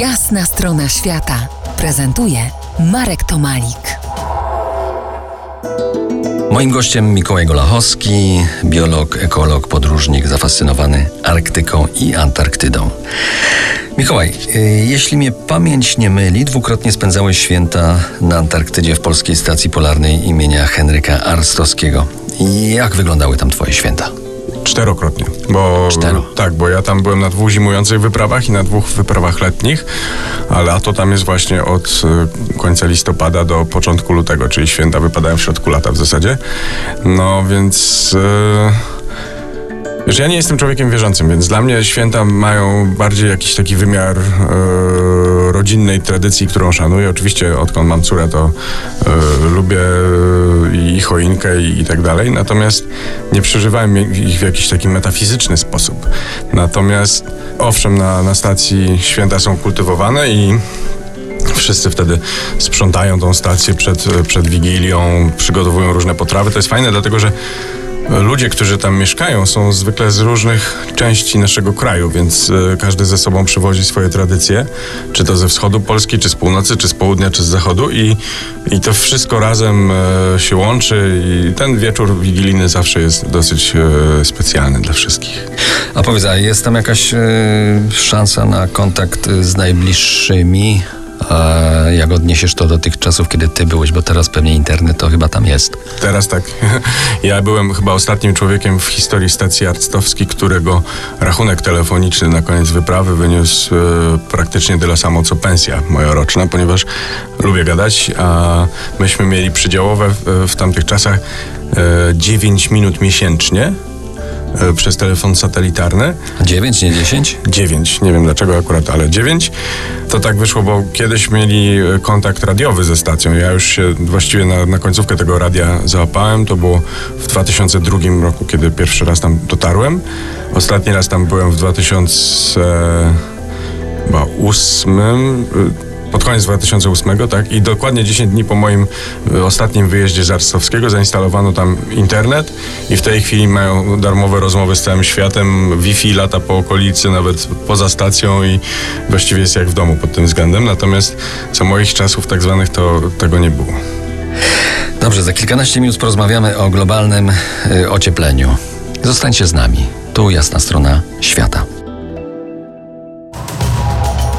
Jasna strona świata prezentuje Marek Tomalik. Moim gościem Mikołaj Golachowski, biolog, ekolog, podróżnik zafascynowany Arktyką i Antarktydą. Mikołaj, y, jeśli mnie pamięć nie myli, dwukrotnie spędzałeś święta na Antarktydzie w Polskiej Stacji Polarnej imienia Henryka Arstowskiego. Jak wyglądały tam twoje święta? Czterokrotnie. Bo, Cztero. Tak, bo ja tam byłem na dwóch zimujących wyprawach i na dwóch wyprawach letnich, a lato tam jest właśnie od y, końca listopada do początku lutego, czyli święta wypadają w środku lata w zasadzie. No więc... Y, Wiesz, ja nie jestem człowiekiem wierzącym, więc dla mnie święta mają bardziej jakiś taki wymiar e, rodzinnej tradycji, którą szanuję. Oczywiście odkąd mam córę, to e, lubię i choinkę i, i tak dalej, natomiast nie przeżywałem ich w jakiś taki metafizyczny sposób. Natomiast owszem, na, na stacji święta są kultywowane i Wszyscy wtedy sprzątają tą stację przed, przed Wigilią, przygotowują różne potrawy. To jest fajne, dlatego że Ludzie, którzy tam mieszkają, są zwykle z różnych części naszego kraju, więc e, każdy ze sobą przywozi swoje tradycje, czy to ze wschodu Polski, czy z północy, czy z południa, czy z zachodu i, i to wszystko razem e, się łączy i ten wieczór wigilijny zawsze jest dosyć e, specjalny dla wszystkich. A powiedz, a jest tam jakaś szansa na kontakt z najbliższymi jak odniesiesz to do tych czasów, kiedy ty byłeś, bo teraz pewnie internet to chyba tam jest. Teraz tak. Ja byłem chyba ostatnim człowiekiem w historii stacji arctowskiej, którego rachunek telefoniczny na koniec wyprawy wyniósł e, praktycznie tyle samo co pensja moja roczna, ponieważ lubię gadać, a myśmy mieli przydziałowe w, w tamtych czasach e, 9 minut miesięcznie E, przez telefon satelitarny. 9, nie 10? 9, nie wiem dlaczego akurat, ale 9. To tak wyszło, bo kiedyś mieli e, kontakt radiowy ze stacją. Ja już się właściwie na, na końcówkę tego radia załapałem. To było w 2002 roku, kiedy pierwszy raz tam dotarłem. Ostatni raz tam byłem w 2008 pod koniec 2008, tak? I dokładnie 10 dni po moim e, ostatnim wyjeździe z Arstowskiego zainstalowano tam internet i w tej chwili mają darmowe rozmowy z całym światem. Wi-Fi lata po okolicy, nawet poza stacją i właściwie jest jak w domu pod tym względem. Natomiast za moich czasów tak zwanych to tego nie było. Dobrze, za kilkanaście minut porozmawiamy o globalnym y, ociepleniu. Zostańcie z nami. Tu jasna strona świata.